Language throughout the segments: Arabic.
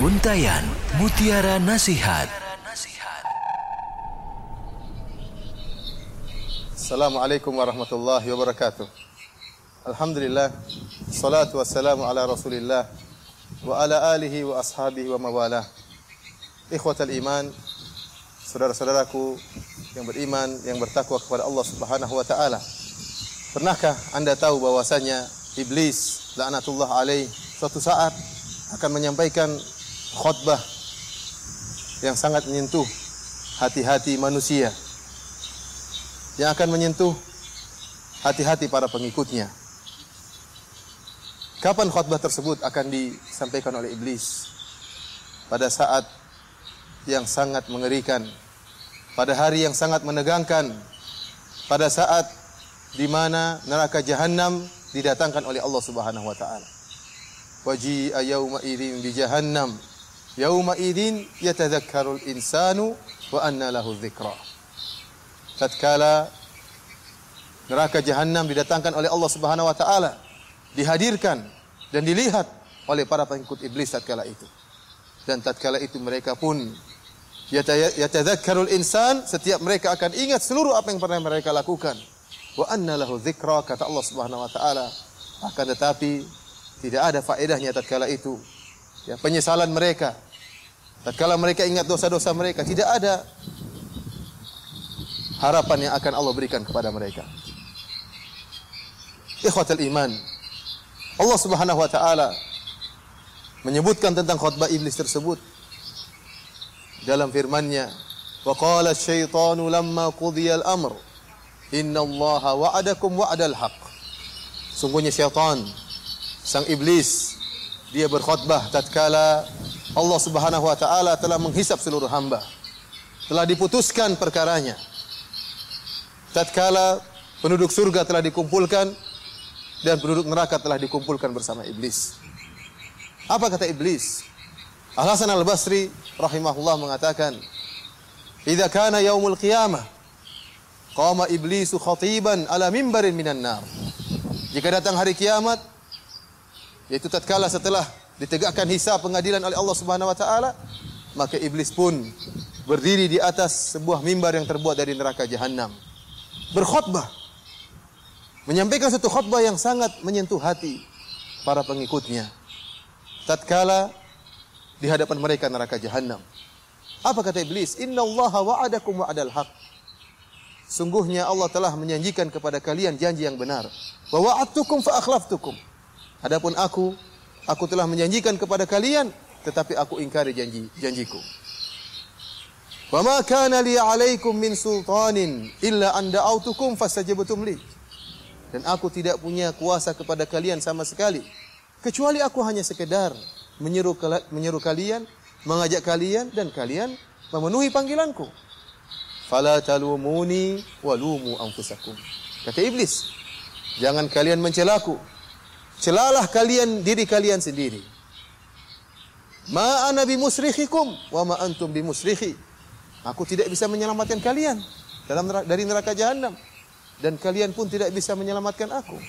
Untayan Mutiara Nasihat. Assalamualaikum warahmatullahi wabarakatuh. Alhamdulillah. Salatu wassalamu ala Rasulillah wa ala alihi wa ashabihi wa mawalah. Ikhwatal iman, saudara-saudaraku yang beriman, yang bertakwa kepada Allah Subhanahu wa taala. Pernahkah Anda tahu bahwasanya iblis laknatullah alaih suatu saat akan menyampaikan khutbah yang sangat menyentuh hati-hati manusia yang akan menyentuh hati-hati para pengikutnya. Kapan khutbah tersebut akan disampaikan oleh iblis? Pada saat yang sangat mengerikan, pada hari yang sangat menegangkan, pada saat di mana neraka jahanam didatangkan oleh Allah Subhanahu wa taala. Waji'a yauma idzin bi jahannam Yauma idin yatadhakkarul insanu wa anna lahu. Tatkala neraka jahanam didatangkan oleh Allah Subhanahu wa taala, dihadirkan dan dilihat oleh para pengikut iblis tatkala itu. Dan tatkala itu mereka pun yatadhakkarul insan, setiap mereka akan ingat seluruh apa yang pernah mereka lakukan. Wa anna lahu kata Allah Subhanahu wa taala. Akan tetapi tidak ada faedahnya tatkala itu. Ya, penyesalan mereka Tatkala mereka ingat dosa-dosa mereka, tidak ada harapan yang akan Allah berikan kepada mereka. Ikhwatul iman. Allah Subhanahu wa taala menyebutkan tentang khutbah iblis tersebut dalam firman-Nya, "Wa qala asy-syaitanu lamma qudiya al-amr, inna Allah wa'adakum wa'dal haqq." Sungguhnya syaitan, sang iblis, dia berkhutbah tatkala Allah Subhanahu wa taala telah menghisap seluruh hamba. Telah diputuskan perkaranya. Tatkala penduduk surga telah dikumpulkan dan penduduk neraka telah dikumpulkan bersama iblis. Apa kata iblis? Al Hasan Al Basri rahimahullah mengatakan, "Idza kana yaumul qiyamah, qama iblisu khatiban ala mimbarin minan nar." Jika datang hari kiamat, yaitu tatkala setelah ditegakkan hisab pengadilan oleh Allah Subhanahu wa taala, maka iblis pun berdiri di atas sebuah mimbar yang terbuat dari neraka jahanam. Berkhutbah. Menyampaikan satu khutbah yang sangat menyentuh hati para pengikutnya. Tatkala di hadapan mereka neraka jahanam. Apa kata iblis? Inna Allah wa'adakum wa'adal haq. Sungguhnya Allah telah menjanjikan kepada kalian janji yang benar. Wa wa'adtukum fa akhlaftukum. Adapun aku Aku telah menjanjikan kepada kalian tetapi aku ingkari janji janjiku. Wa ma kana li 'alaikum min sultanin illa an da'awtukum fastajabtum li. Dan aku tidak punya kuasa kepada kalian sama sekali kecuali aku hanya sekedar menyeru menyeru kalian, mengajak kalian dan kalian memenuhi panggilanku. Fala talumuni walumu anfusakum. Kata iblis, jangan kalian mencelaku, Celalah kalian diri kalian sendiri. Ma ana bimusrikhikum wa ma antum bimusrikhi. Aku tidak bisa menyelamatkan kalian dalam dari neraka jahanam dan kalian pun tidak bisa menyelamatkan aku.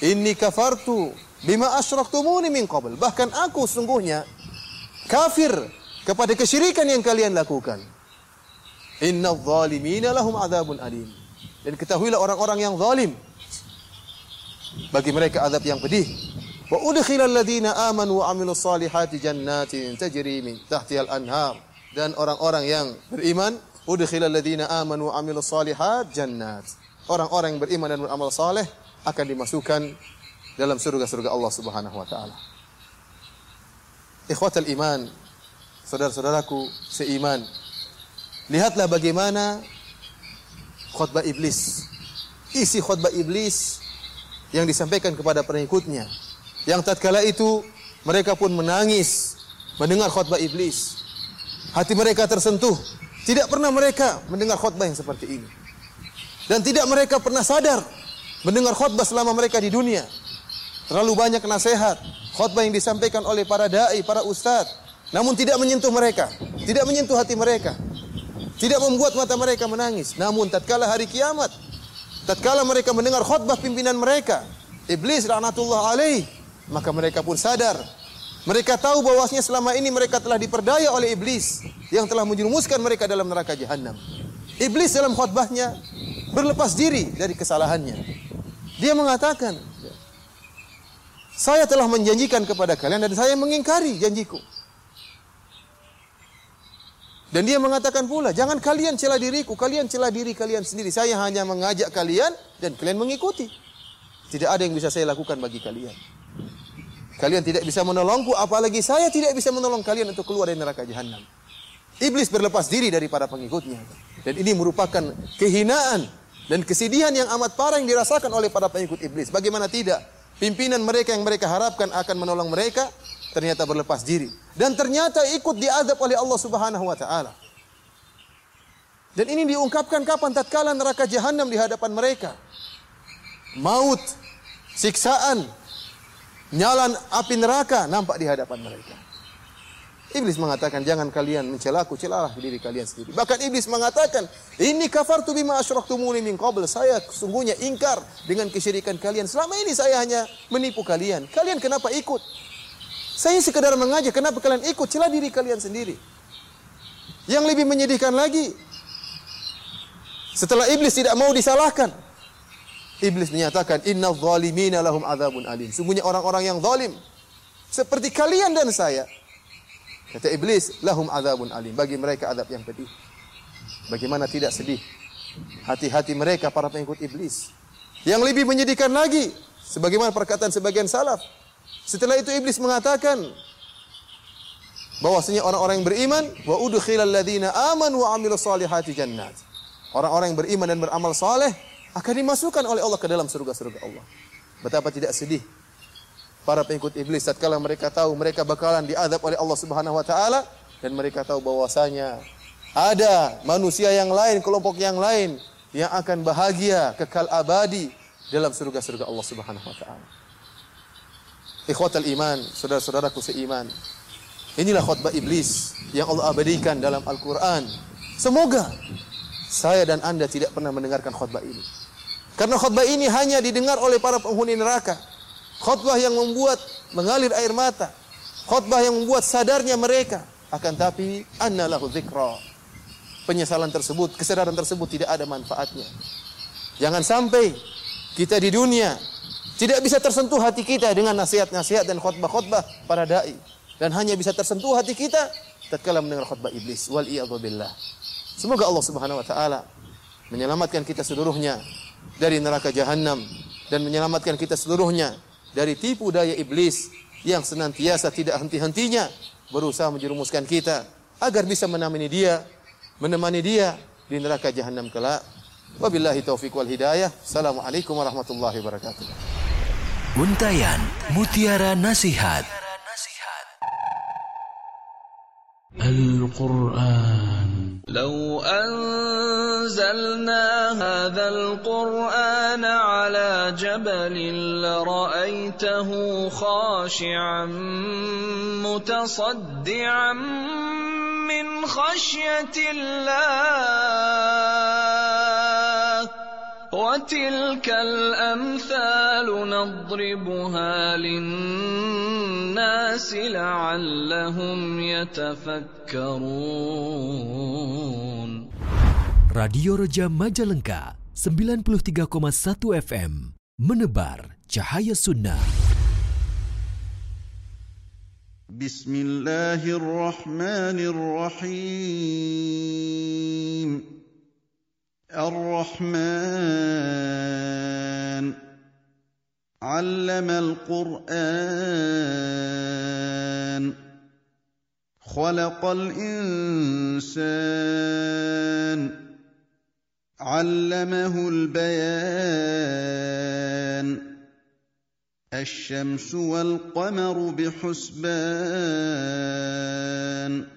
Inni kafartu bima asyraktumuni min qabl. Bahkan aku sungguhnya kafir kepada kesyirikan yang kalian lakukan. Inna zalimina lahum adzabun alim. Dan ketahuilah orang-orang yang zalim bagi mereka azab yang pedih. Wa udkhilal ladina amanu wa amilus salihati jannatin tajri min tahtihal anhar. Dan orang-orang yang beriman, udkhilal ladina amanu wa amilus salihat jannat. Orang-orang yang beriman dan beramal saleh akan dimasukkan dalam surga-surga Allah Subhanahu wa taala. Ikhwatal iman, saudara-saudaraku seiman. Lihatlah bagaimana khutbah iblis. Isi khutbah iblis yang disampaikan kepada pengikutnya. Yang tatkala itu mereka pun menangis mendengar khutbah iblis. Hati mereka tersentuh. Tidak pernah mereka mendengar khutbah yang seperti ini. Dan tidak mereka pernah sadar mendengar khutbah selama mereka di dunia. Terlalu banyak nasihat, khutbah yang disampaikan oleh para dai, para ustadz, namun tidak menyentuh mereka, tidak menyentuh hati mereka. Tidak membuat mata mereka menangis. Namun tatkala hari kiamat, tatkala mereka mendengar khutbah pimpinan mereka, iblis laknatullah alaih, maka mereka pun sadar Mereka tahu bahwasanya selama ini mereka telah diperdaya oleh iblis yang telah menjerumuskan mereka dalam neraka jahanam. Iblis dalam khutbahnya berlepas diri dari kesalahannya. Dia mengatakan, saya telah menjanjikan kepada kalian dan saya mengingkari janjiku. Dan dia mengatakan pula, jangan kalian celah diriku, kalian celah diri kalian sendiri. Saya hanya mengajak kalian dan kalian mengikuti. Tidak ada yang bisa saya lakukan bagi kalian. Kalian tidak bisa menolongku, apalagi saya tidak bisa menolong kalian untuk keluar dari neraka jahanam. Iblis berlepas diri dari para pengikutnya. Dan ini merupakan kehinaan dan kesedihan yang amat parah yang dirasakan oleh para pengikut iblis. Bagaimana tidak? Pimpinan mereka yang mereka harapkan akan menolong mereka, ternyata berlepas diri dan ternyata ikut diadab oleh Allah Subhanahu wa taala. Dan ini diungkapkan kapan tatkala neraka jahanam di hadapan mereka. Maut, siksaan, nyalan api neraka nampak di hadapan mereka. Iblis mengatakan jangan kalian mencelaku, celalah diri kalian sendiri. Bahkan iblis mengatakan, "Ini kafartu bima asyraktumuni min qabl." Saya sesungguhnya ingkar dengan kesyirikan kalian. Selama ini saya hanya menipu kalian. Kalian kenapa ikut? Saya sekedar mengajak, kenapa kalian ikut? Celah diri kalian sendiri. Yang lebih menyedihkan lagi, setelah iblis tidak mau disalahkan, iblis menyatakan, Inna zalimina lahum azabun alim. Sungguhnya orang-orang yang zalim, seperti kalian dan saya, kata iblis, lahum azabun alim. Bagi mereka adab yang pedih. Bagaimana tidak sedih? Hati-hati mereka para pengikut iblis. Yang lebih menyedihkan lagi, sebagaimana perkataan sebagian salaf, setelah itu iblis mengatakan bahwasanya orang-orang yang beriman wa udkhilal ladzina amanu wa amilus solihati jannat. Orang-orang yang beriman dan beramal saleh akan dimasukkan oleh Allah ke dalam surga-surga Allah. Betapa tidak sedih para pengikut iblis tatkala mereka tahu mereka bakalan diadab oleh Allah Subhanahu wa taala dan mereka tahu bahwasanya ada manusia yang lain, kelompok yang lain yang akan bahagia kekal abadi dalam surga-surga Allah Subhanahu wa taala. Ikhwatal iman, saudara-saudaraku seiman. Inilah khutbah iblis yang Allah abadikan dalam Al-Quran. Semoga saya dan anda tidak pernah mendengarkan khutbah ini. Karena khutbah ini hanya didengar oleh para penghuni neraka. Khutbah yang membuat mengalir air mata. Khutbah yang membuat sadarnya mereka. Akan tapi, anna lahu zikra. Penyesalan tersebut, kesadaran tersebut tidak ada manfaatnya. Jangan sampai kita di dunia tidak bisa tersentuh hati kita dengan nasihat-nasihat dan khutbah-khutbah para dai dan hanya bisa tersentuh hati kita tatkala mendengar khutbah iblis wal billah. Semoga Allah Subhanahu wa taala menyelamatkan kita seluruhnya dari neraka jahanam dan menyelamatkan kita seluruhnya dari tipu daya iblis yang senantiasa tidak henti-hentinya berusaha menjerumuskan kita agar bisa menemani dia menemani dia di neraka jahanam kelak. Wabillahi taufiq wal hidayah. Assalamualaikum warahmatullahi wabarakatuh. Untayan Mutiara Nasihat. Al-Quran. لو أنزلنا هذا القرآن على جبل لرأيته خاشعا متصدعا من خشية الله. وتلك الأمثال نضربها للناس لعلهم يتفكرون. راديو رجا مجلنكا 93,1 FM menebar cahaya sunnah. بسم الله الرحمن الرحيم الرحمن. علم القرآن. خلق الإنسان. علمه البيان. الشمس والقمر بحسبان.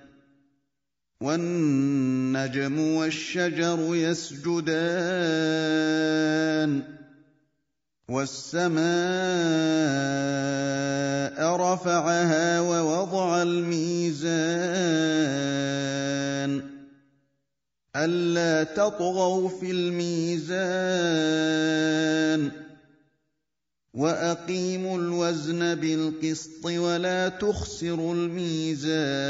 والنجم والشجر يسجدان والسماء رفعها ووضع الميزان ألا تطغوا في الميزان وأقيموا الوزن بالقسط ولا تخسروا الميزان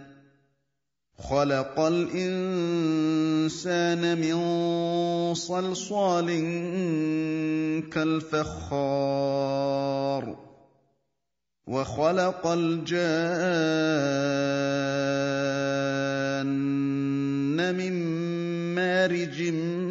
خلق الإنسان من صلصال كالفخار وخلق الجان من مارج من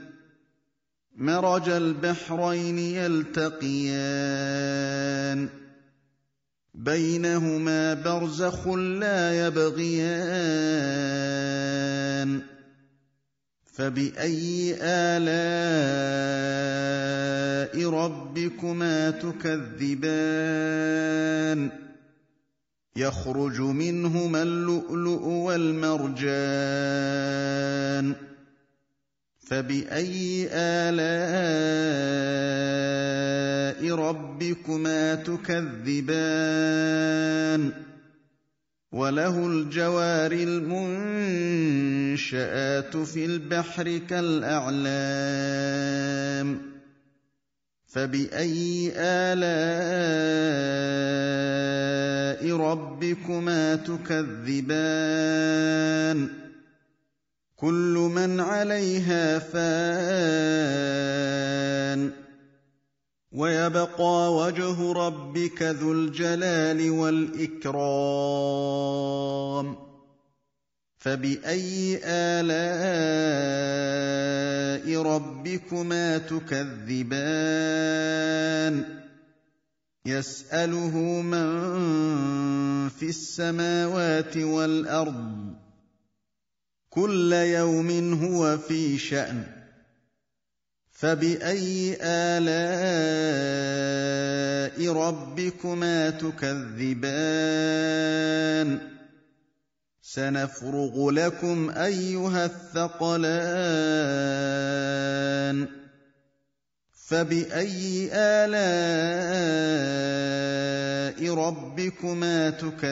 مرج البحرين يلتقيان. بينهما برزخ لا يبغيان. فبأي آلاء ربكما تكذبان؟ يخرج منهما اللؤلؤ والمرجان. فبأي آلاء ربكما تكذبان وله الجوار المنشآت في البحر كالأعلام فبأي آلاء ربكما تكذبان كل من عليها فان. ويبقى وجه ربك ذو الجلال والإكرام. فبأي آلاء ربكما تكذبان؟ يسأله من في السماوات والأرض. كل يوم هو في شأن. فبأي آلاء ربكما تكذبان؟ سنفرغ لكم أيها الثقلان. فبأي آلاء ربكما تكذبان؟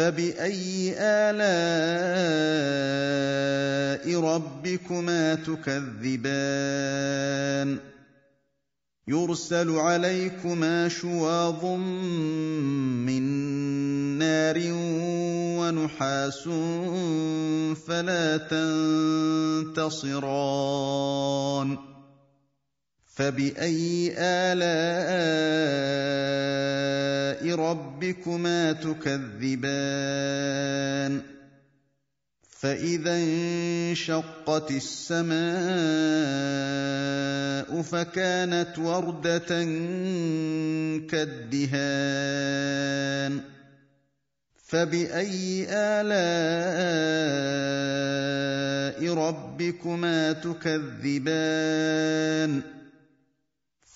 فباي الاء ربكما تكذبان يرسل عليكما شواظ من نار ونحاس فلا تنتصران فباي الاء ربكما تكذبان فاذا انشقت السماء فكانت ورده كالدهان فباي الاء ربكما تكذبان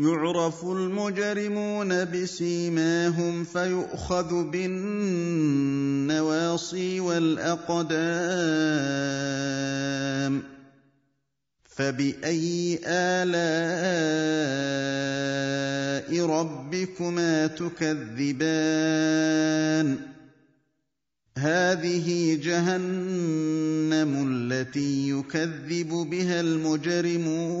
يعرف المجرمون بسيماهم فيؤخذ بالنواصي والأقدام فبأي آلاء ربكما تكذبان؟ هذه جهنم التي يكذب بها المجرمون.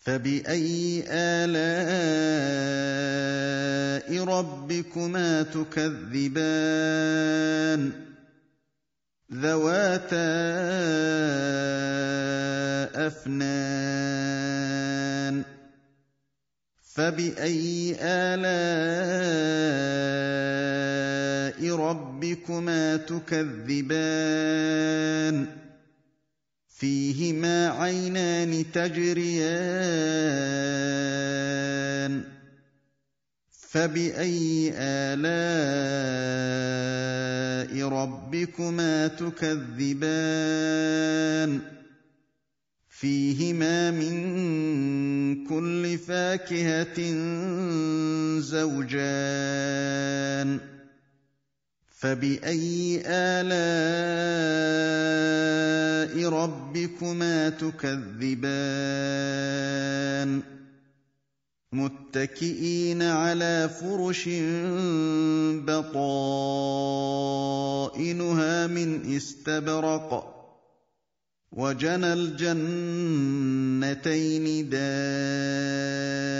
فباي الاء ربكما تكذبان ذواتا افنان فباي الاء ربكما تكذبان فيهما عينان تجريان فبأي آلاء ربكما تكذبان فيهما من كل فاكهة زوجان فباي الاء ربكما تكذبان متكئين على فرش بطائنها من استبرق وجنى الجنتين دان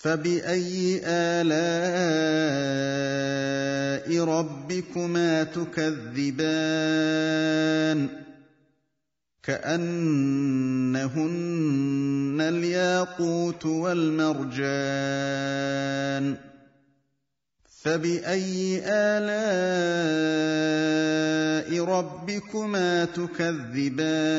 فباي الاء ربكما تكذبان كانهن الياقوت والمرجان فباي الاء ربكما تكذبان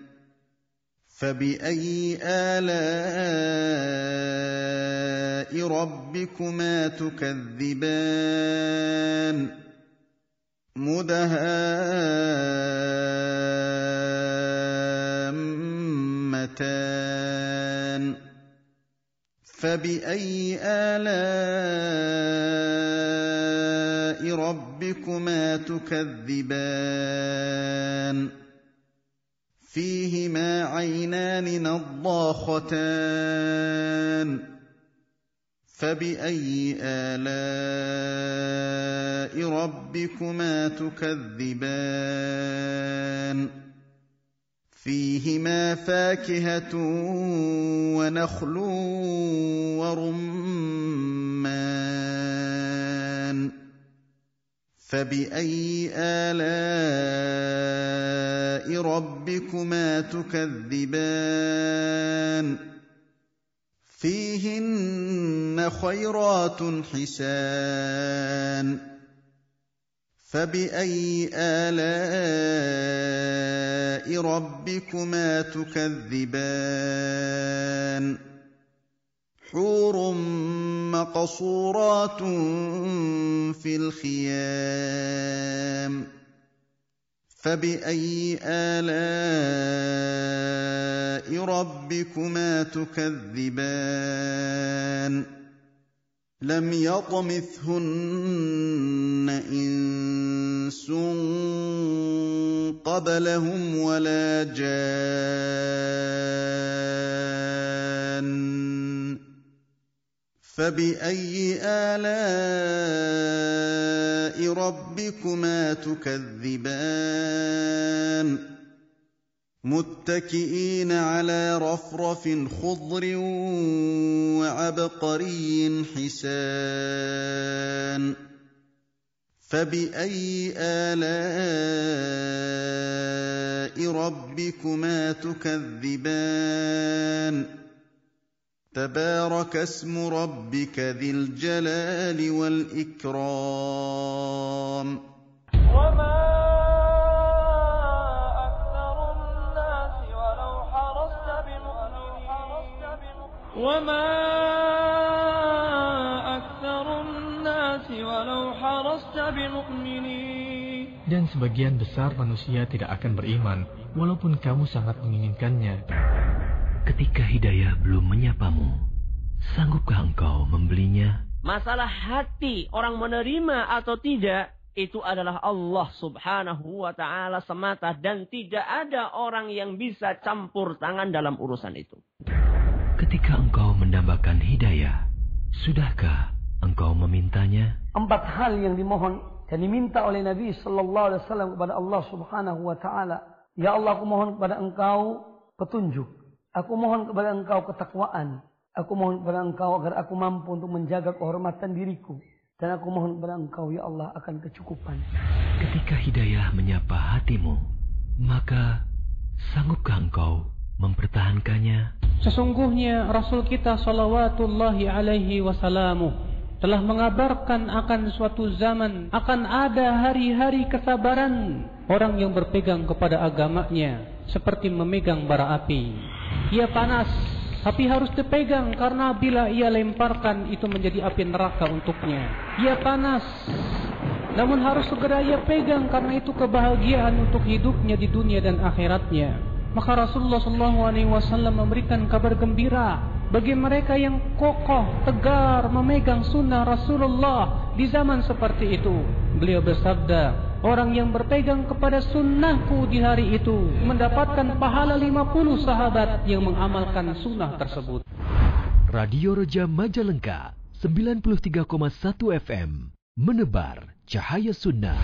فباي الاء ربكما تكذبان مدهامتان فباي الاء ربكما تكذبان فيهما عينان نضاختان. فبأي آلاء ربكما تكذبان؟ فيهما فاكهة ونخل ورمان فباي الاء ربكما تكذبان فيهن خيرات حسان فباي الاء ربكما تكذبان حور مقصورات في الخيام فباي الاء ربكما تكذبان لم يطمثهن انس قبلهم ولا جان فباي الاء ربكما تكذبان متكئين على رفرف خضر وعبقري حسان فباي الاء ربكما تكذبان تبارك اسم ربك ذي الجلال والاكرام وما أكثر الناس ولو حرصت بمؤمنين وما أكثر الناس ولو حرصت بمؤمنين Dan sebagian besar manusia tidak akan beriman, walaupun kamu sangat menginginkannya. Ketika hidayah belum menyapamu, sanggupkah engkau membelinya? Masalah hati orang menerima atau tidak itu adalah Allah Subhanahu wa taala semata dan tidak ada orang yang bisa campur tangan dalam urusan itu. Ketika engkau mendambakan hidayah, sudahkah engkau memintanya? empat hal yang dimohon dan diminta oleh Nabi sallallahu alaihi wasallam kepada Allah Subhanahu wa taala. Ya Allah, aku mohon kepada Engkau petunjuk. Aku mohon kepada Engkau ketakwaan. Aku mohon kepada Engkau agar aku mampu untuk menjaga kehormatan diriku. Dan aku mohon kepada Engkau, ya Allah, akan kecukupan. Ketika hidayah menyapa hatimu, maka sanggupkah engkau mempertahankannya? Sesungguhnya Rasul kita salawatullahi alaihi wasallamu telah mengabarkan akan suatu zaman akan ada hari-hari kesabaran orang yang berpegang kepada agamanya seperti memegang bara api. Ia panas tapi harus dipegang karena bila ia lemparkan itu menjadi api neraka untuknya. Ia panas namun harus segera ia pegang karena itu kebahagiaan untuk hidupnya di dunia dan akhiratnya. Maka Rasulullah SAW memberikan kabar gembira bagi mereka yang kokoh, tegar memegang sunnah Rasulullah di zaman seperti itu. Beliau bersabda, orang yang berpegang kepada sunnahku di hari itu mendapatkan pahala 50 sahabat yang mengamalkan sunnah tersebut. Radio Roja Majalengka 93,1 FM menebar cahaya sunnah